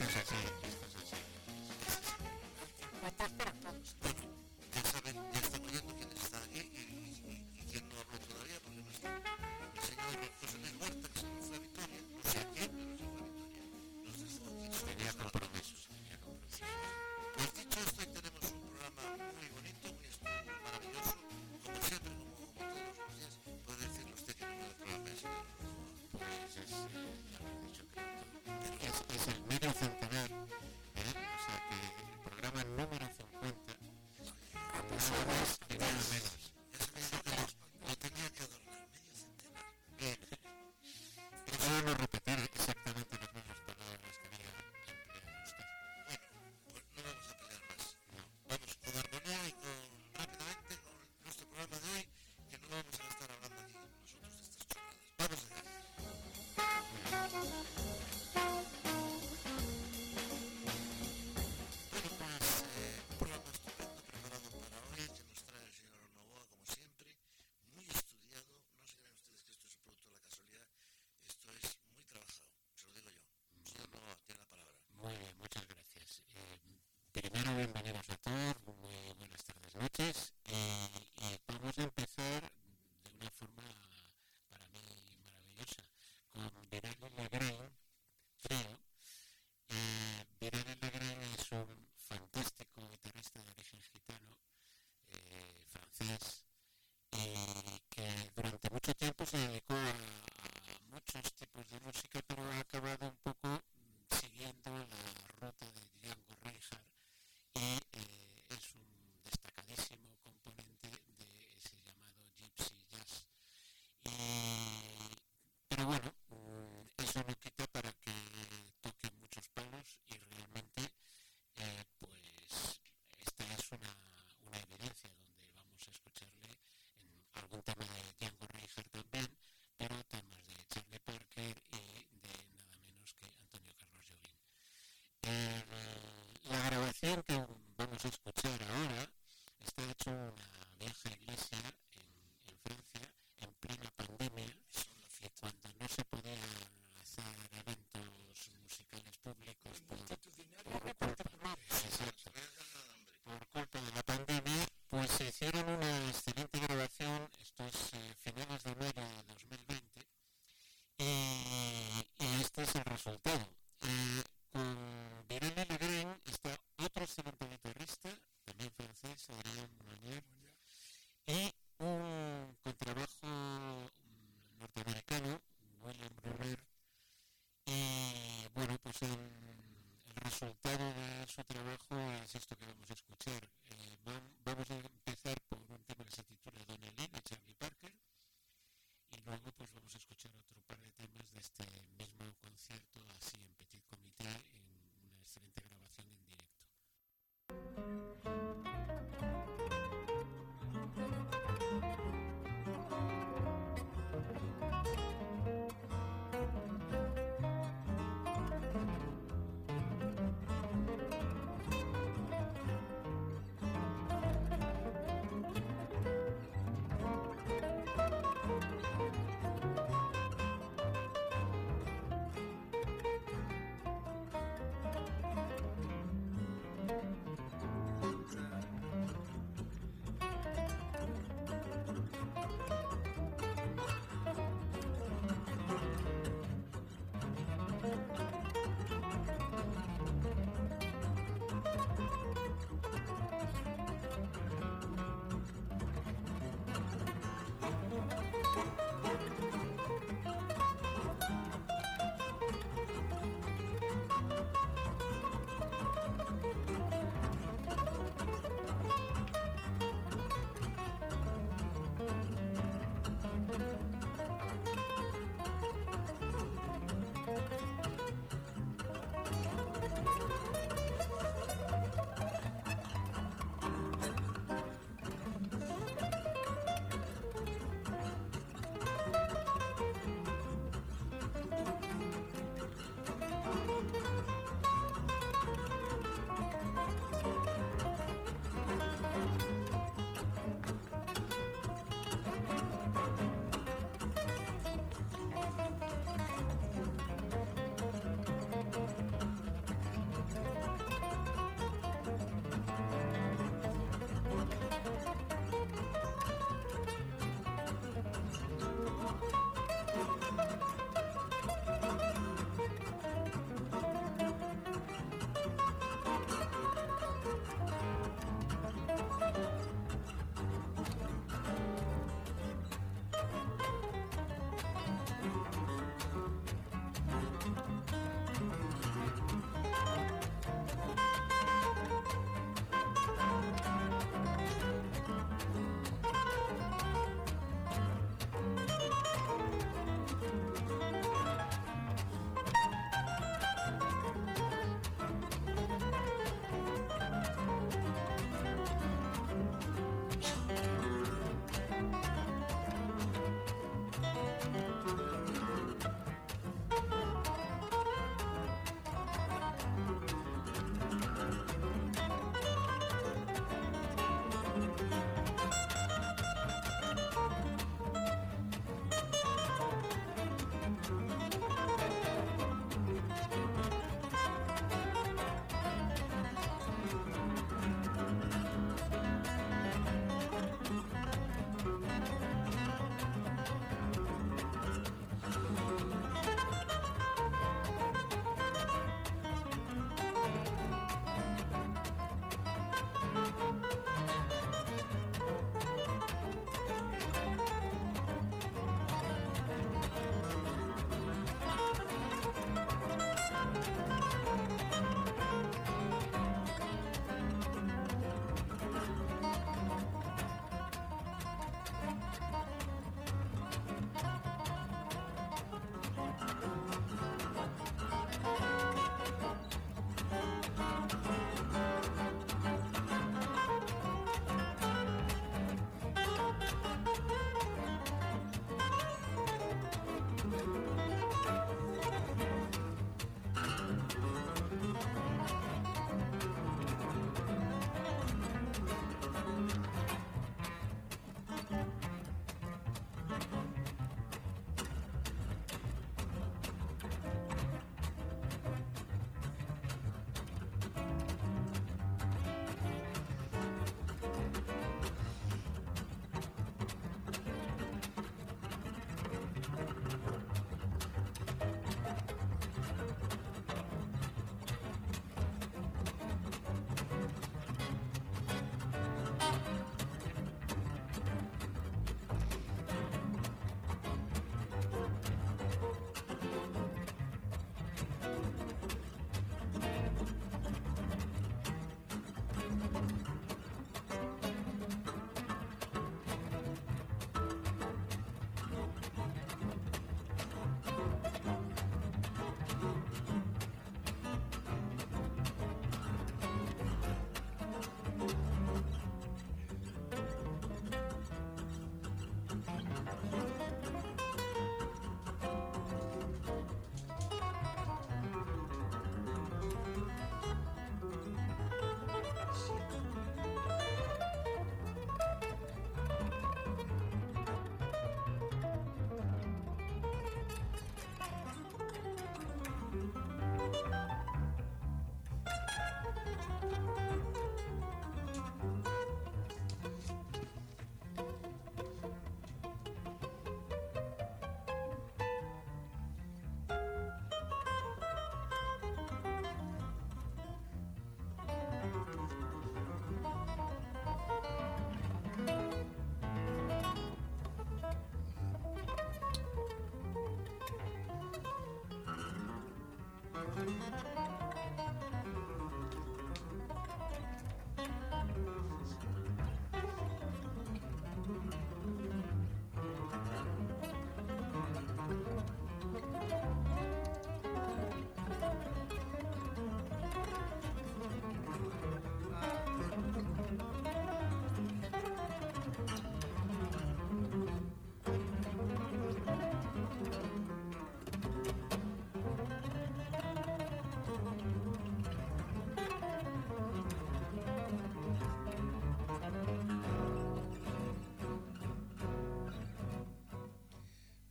えっ? es el resultado. Eh, con Verena Legrand está otro excelente guitarrista, también francés, Adrián Manier, y un contrabajo norteamericano, William Robert. Y bueno, pues el, el resultado de su trabajo es esto que vamos a escuchar.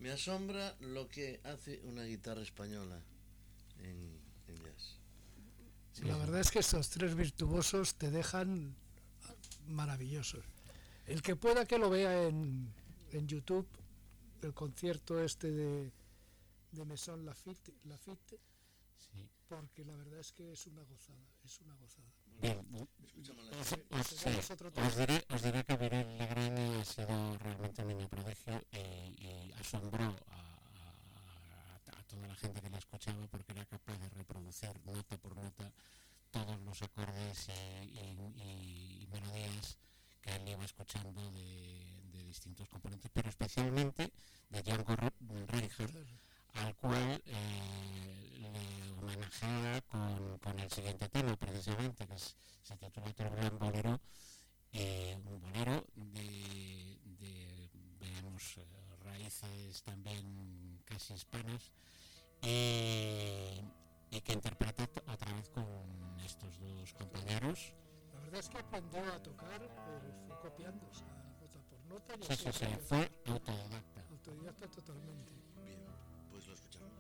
Me asombra lo que hace una guitarra española en, jazz. la verdad es que estos tres virtuosos te dejan maravillosos. El que pueda que lo vea en, en YouTube, el concierto este de, de Maison Lafitte, Lafitte Sí. Porque la verdad es que es una gozada, es una gozada. Bien, os, diré, os diré que Virel Legrand ha sido realmente un niño prodigio y, asombró a, a, toda la gente que le escuchaba porque era capaz de reproducir nota por nota todos los acordes y, melodías que él iba escuchando de, de, distintos componentes, pero especialmente de Django Reinhardt al cual eh, le homenajea con, con, el siguiente tema precisamente, que se titula otro gran bolero, eh, un bolero de, de veamos, eh, raíces también casi hispanas, y, y que interpreta otra vez con estos dos compañeros. La verdad es que aprendió a tocar, pero fue copiando, o sea, nota por nota. sí, sí, sí, fue autodidacta. Autodidacta totalmente. Bien pues lo escuchamos.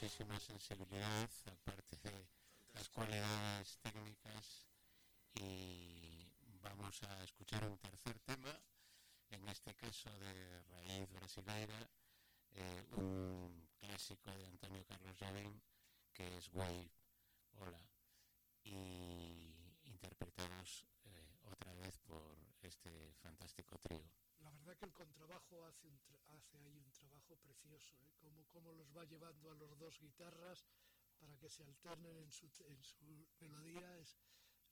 Muchísima sensibilidad, aparte de las cualidades técnicas. Y vamos a escuchar un tercer tema, en este caso de raíz brasileira, eh, un clásico de Antonio Carlos Jobim, que es Wave, Hola, y interpretados eh, otra vez por este fantástico trío. La verdad que el contrabajo hace, un hace ahí un trabajo precioso, ¿eh? Como, como los va llevando a los dos guitarras para que se alternen en su, en su melodía. Es,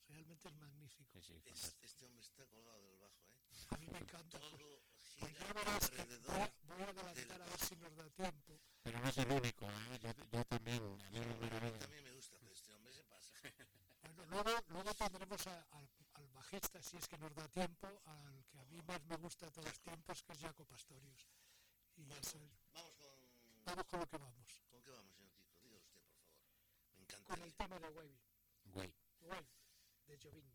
realmente es magnífico. Sí, sí, es, este hombre está colgado del bajo, ¿eh? A mí me encanta. Todo pues, gira pues alrededor voy, a- a adelantar a ver si nos da tiempo. Pero no es el único, ¿eh? yo, yo también, a mí me A mí también me gusta, pero este hombre se pasa. Bueno, luego, luego tendremos a- al, al bajista, si es que nos da tiempo, al que a mí más me gusta de todos los tiempos, que es Jaco Pastorius. Y Bueno, eso es- vamos con... vamos con lo que vamos, ¿Con qué vamos, señor Kiko? Diga usted, por favor. Me encanta. con el tema de Wavy, Güey. Wave, de Jovin.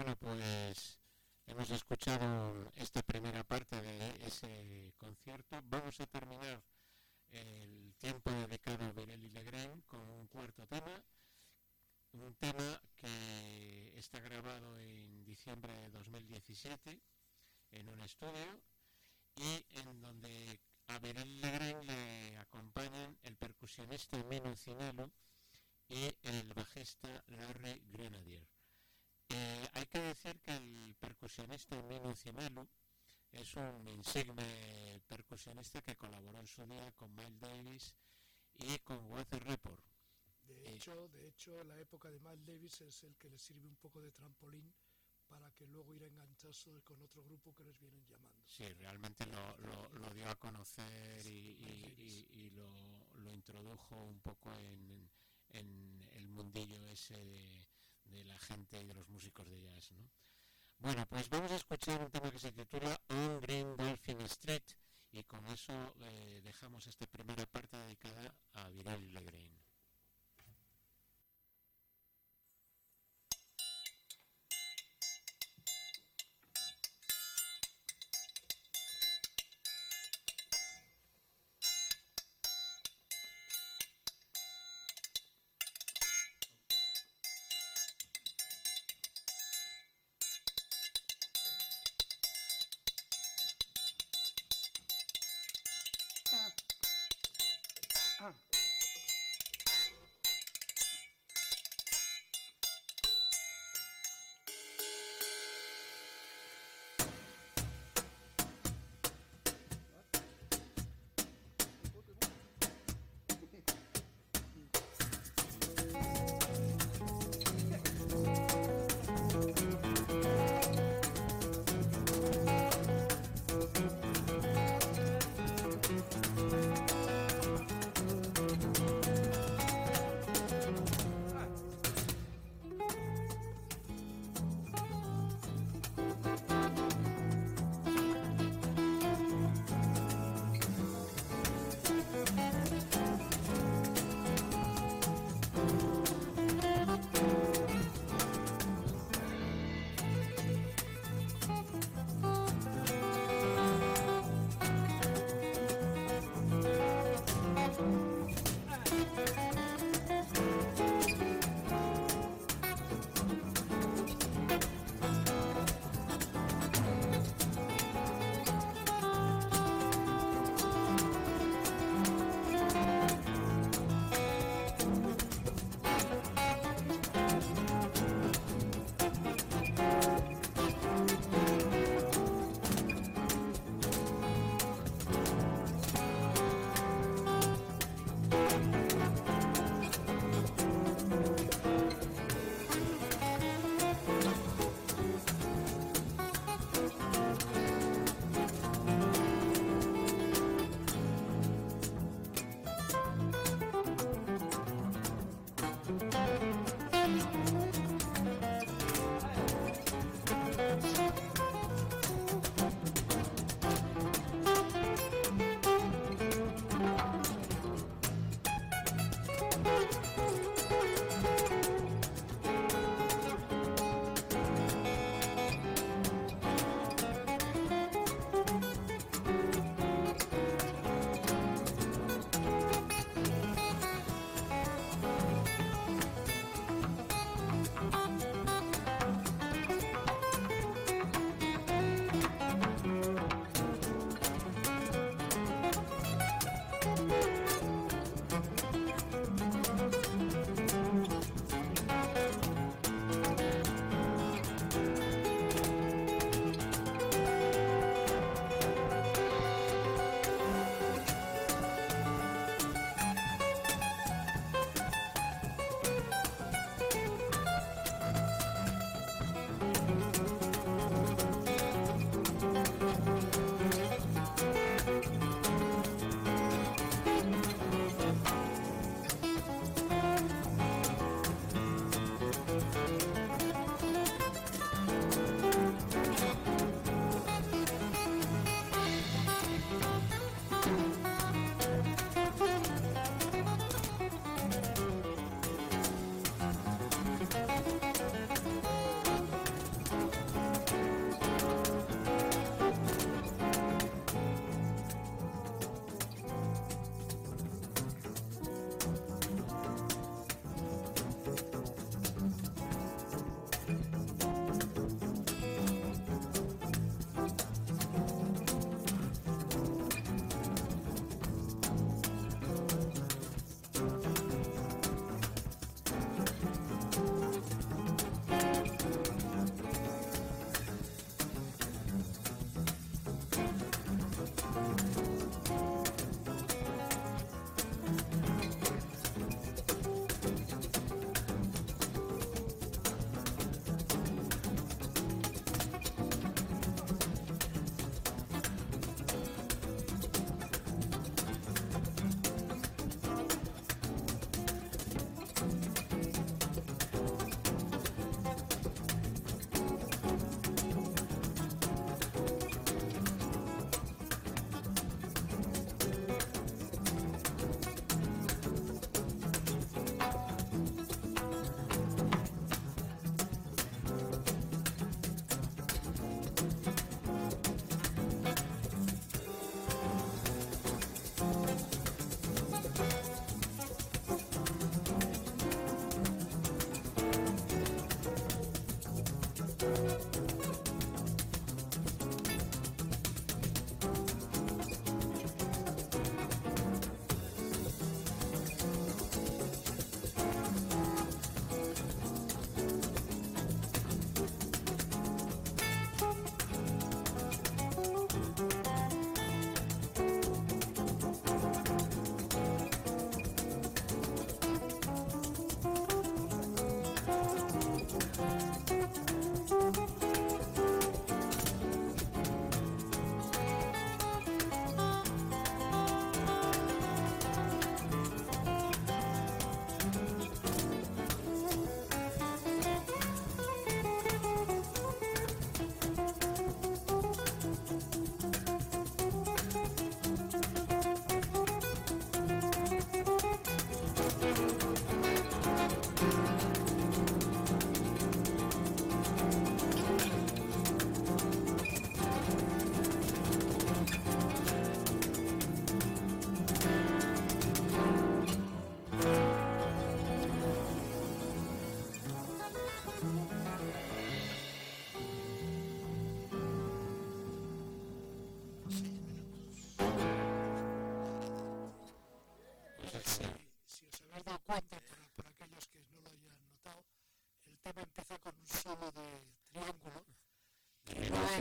Bueno, pues hemos escuchado esta primera parte de ese concierto. Vamos a terminar el tiempo dedicado a Virelli Legrand con un cuarto tema. Un tema que está grabado en diciembre de 2017 en un estudio y en donde a Virelli Legrand le acompañan el percusionista Mino Cinelo y el bajista Larry Grenadier. Hay que decir que el percusionista Mino Cinelo es un insigne percusionista que colaboró en su día con Miles Davis y con Weather Report. De hecho, de hecho, la época de Miles Davis es el que le sirve un poco de trampolín para que luego ir a engancharse con otro grupo que les vienen llamando. Sí, realmente lo, lo- lo dio a conocer y, y- y- y lo, lo introdujo un poco en, en el mundillo ese de, de la gente y de los músicos de jazz. ¿no? Bueno, pues vamos a escuchar un tema que se titula On Green Dolphin Street y con eso eh, dejamos esta primera parte dedicada a Viral Legrain.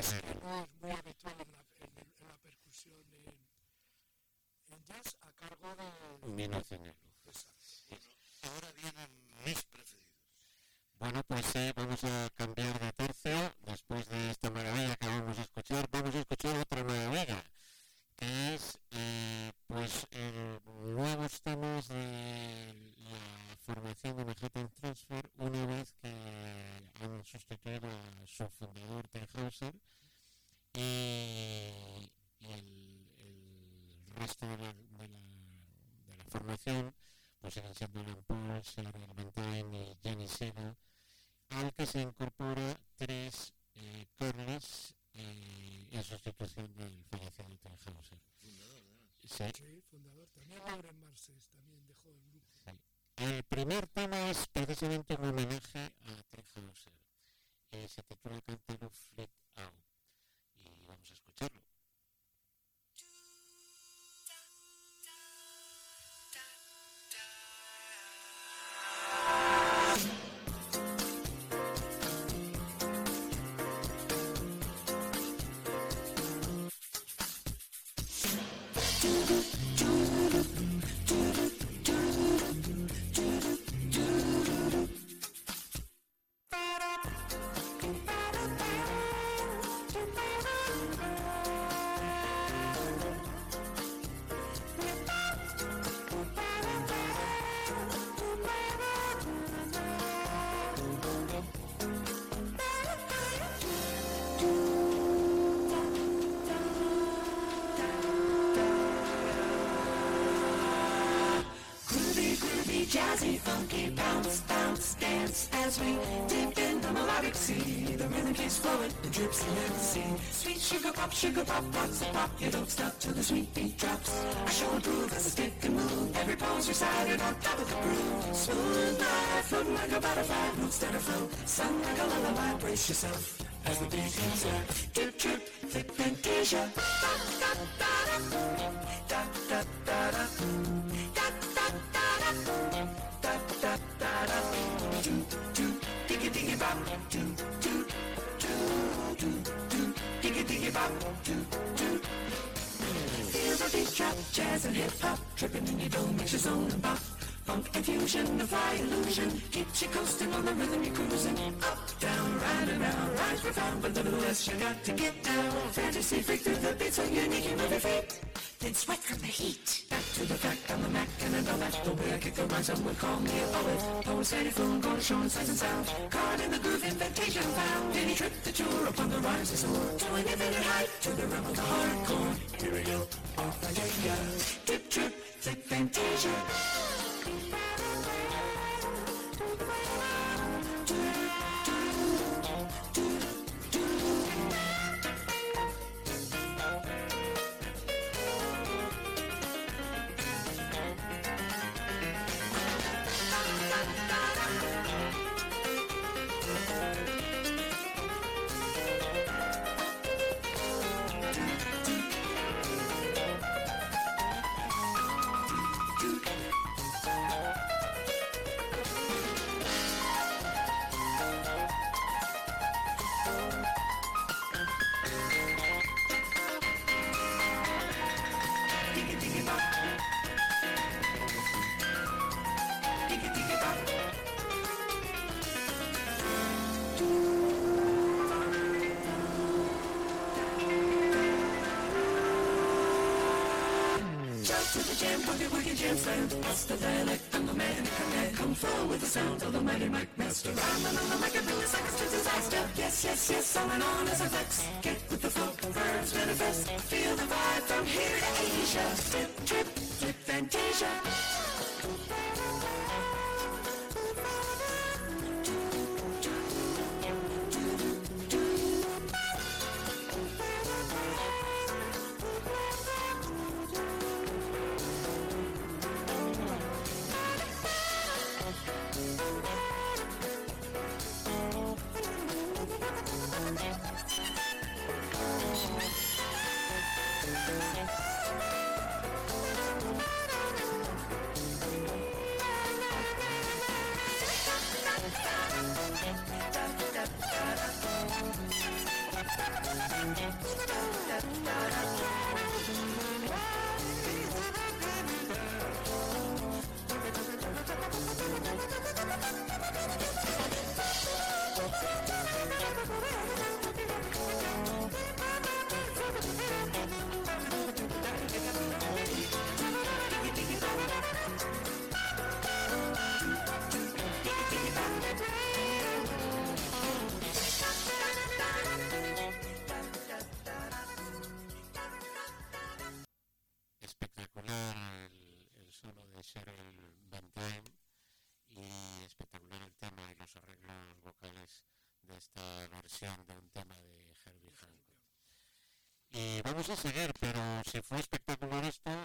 Thanks. Al que se incorpora tres eh, eh, en sustitución del fallecido Tenhauser. Fundador, ¿verdad? Sí, Sí, fundador. También Lauren Marces también dejó el grupo. El primer tema es precisamente un homenaje a Tenhauser. Eh, se titula Cantero Flip Every pose on top of the groove. Smooth life, floating like a butterfly, that are flow. Sung like a lullaby, brace yourself as the beat comes up. Drip, drip, flip fantasia. Da, da, da, da. Da, da, da, da. Da, da, da, da. Da, da, da, da. Do, do, diggy, diggy, bop. Do, do, do, do, do, diggy, diggy, bop. Do, do. Feel the beat drop, jazz and hip hop, tripping in your dome, makes your zone and pop. Funk and fusion, the fly illusion, keeps you coasting on the rhythm you're cruising. Up, down, round and round, rise profound, but nevertheless you got to get down. Fantasy freak through the beat so unique you move your feet. Then sweat from the heat. Back to the fact, I'm the Mac and I that. The way I kick the rhyme, some would call me a poet. Poet steady phone, going showing sights and sound. Caught in the groove, invitation found. Any trip that you're upon the rhymes is soar. To an infinite height, to the realm of the hardcore. Here we go, off I take. Trip, trip, it's Fantasia. versión de un tema de Herbie Hancock. Y vamos a seguir, pero si fue espectacular esto,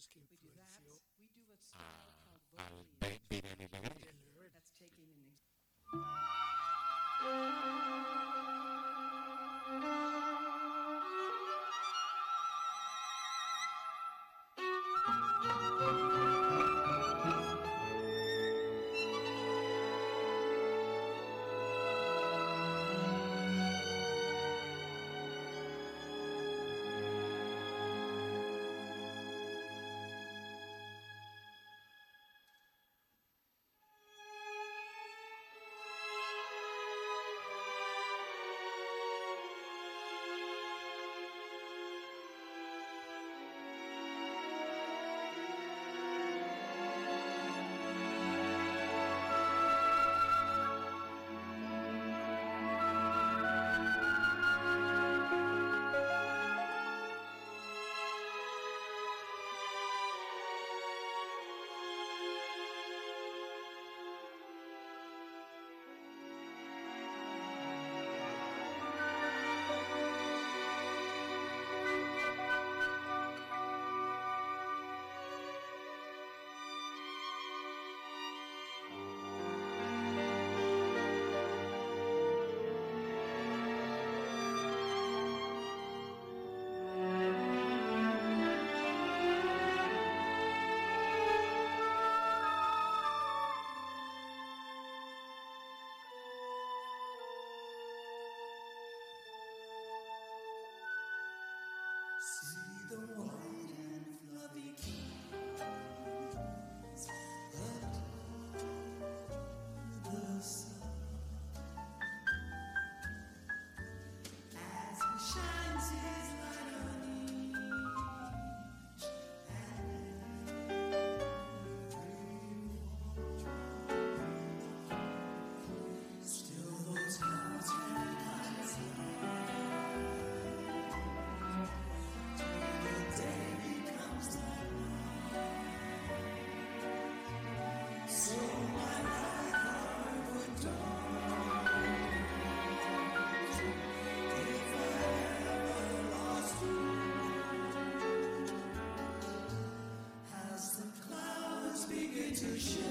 Francesco influenció a, the one. to share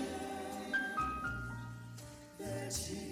that he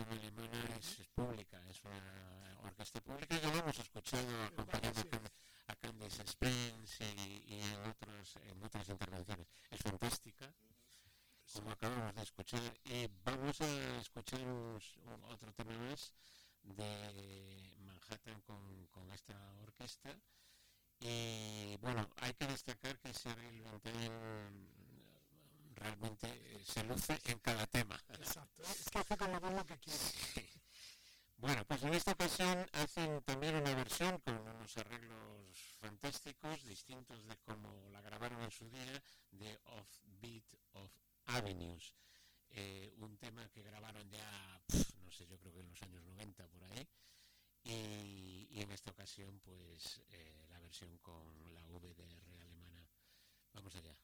alemana es, es pública, es una orquesta pública que lo hemos escuchado acompañando a, Can- a Candice Springs y, y en, otros, en otras intervenciones. Es fantástica, como acabamos de escuchar. Y vamos a escuchar un- otro tema más de Manhattan con, con esta orquesta. Y bueno, hay que destacar que Cyril realmente eh, se luce en cada tema. Exacto. Es que hace como lo que quiere. Bueno, pues en esta ocasión hacen también una versión con unos arreglos fantásticos, distintos de como la grabaron en su día, de Offbeat of Avenues. Eh, un tema que grabaron ya, no sé, yo creo que en los años 90 por ahí. Y, y en esta ocasión, pues eh, la versión con la VDR alemana. Vamos allá.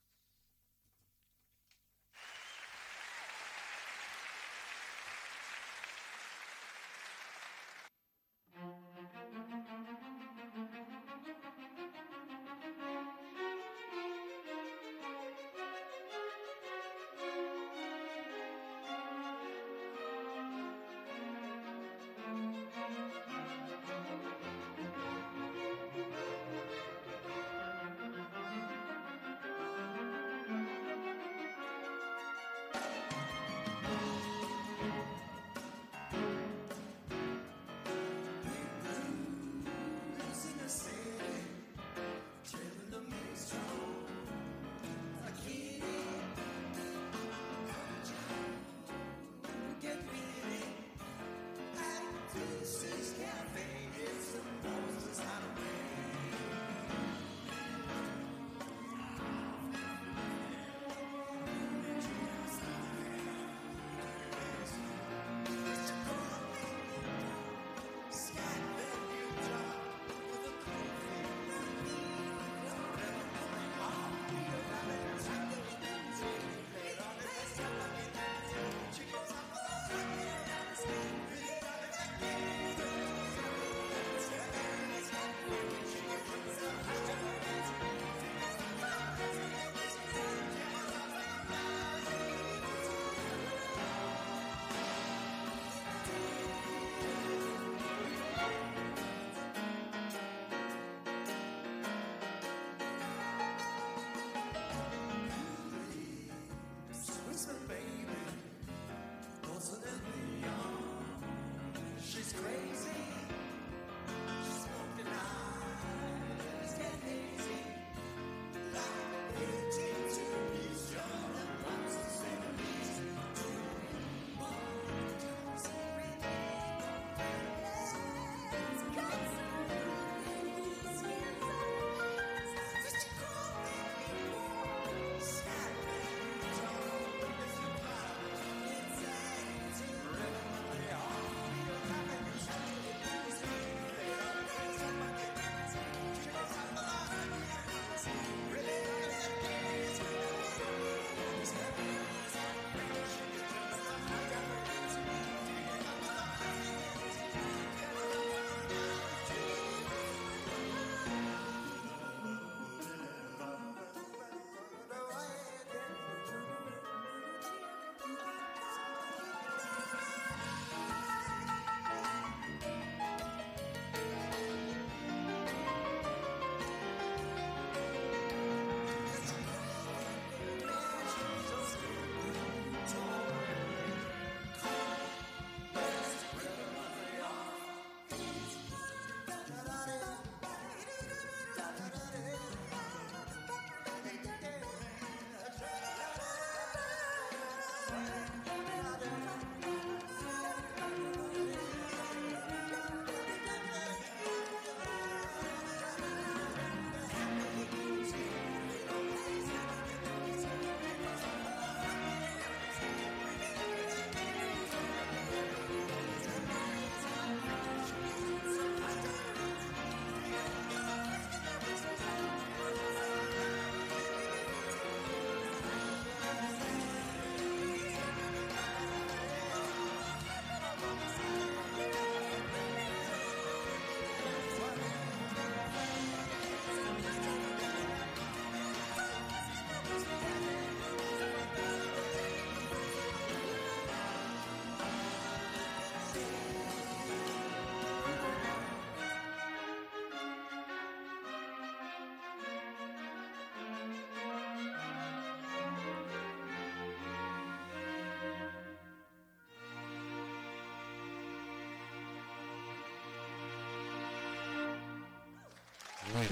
Bueno,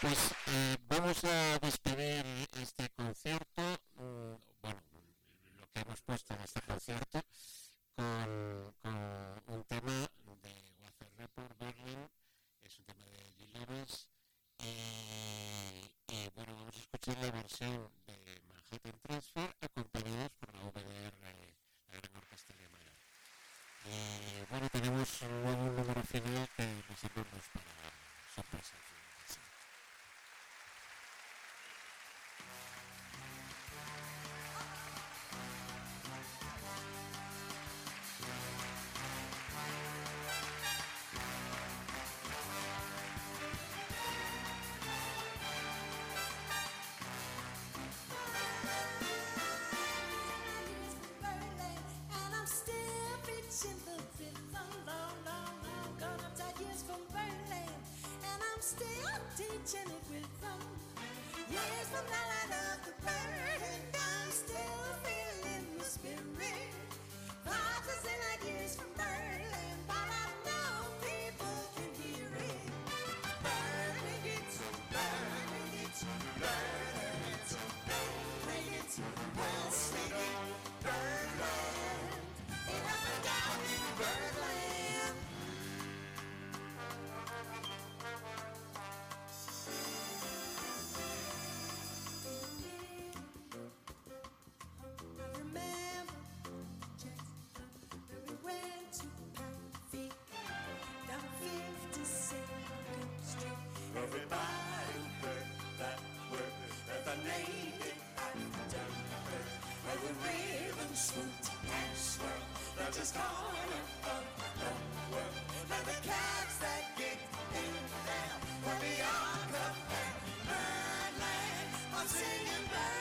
pues eh, vamos a despedir este Yes, I'm They're just calling up, the upward. And the cats that get in there will be all up and land. I'm singing back.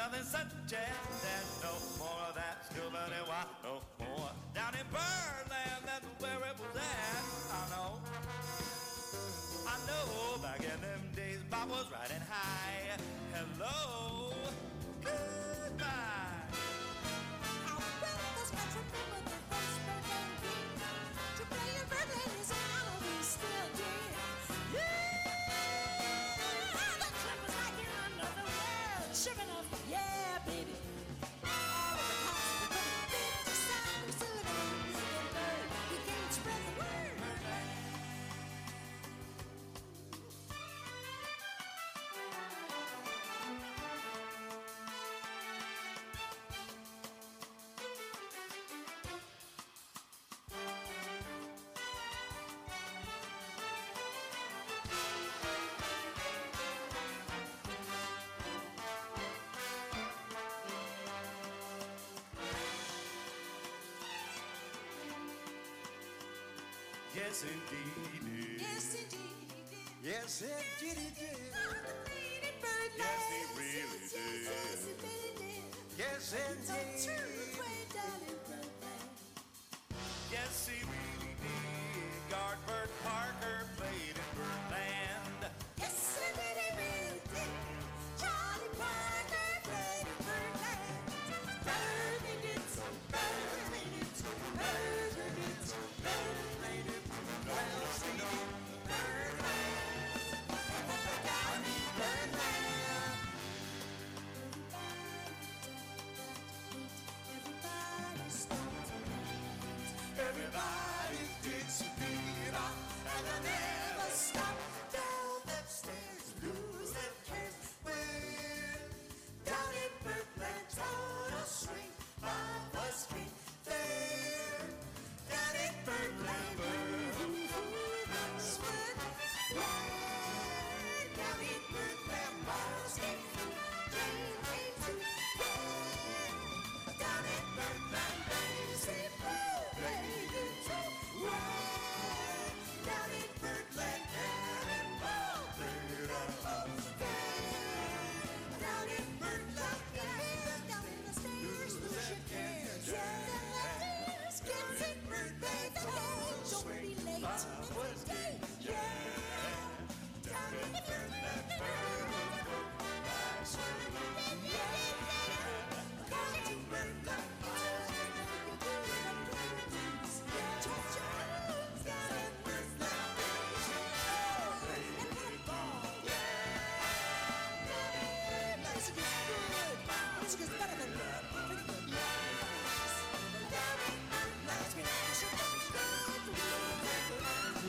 nothing such as that. Yes, indeed he did. Yes, indeed he did. Yes, indeed he did. Yes, he really did. Yes, indeed. Yes, indeed. Yes, indeed. Yes, he really did. Yardbird Parker. bird, now it moves where morals take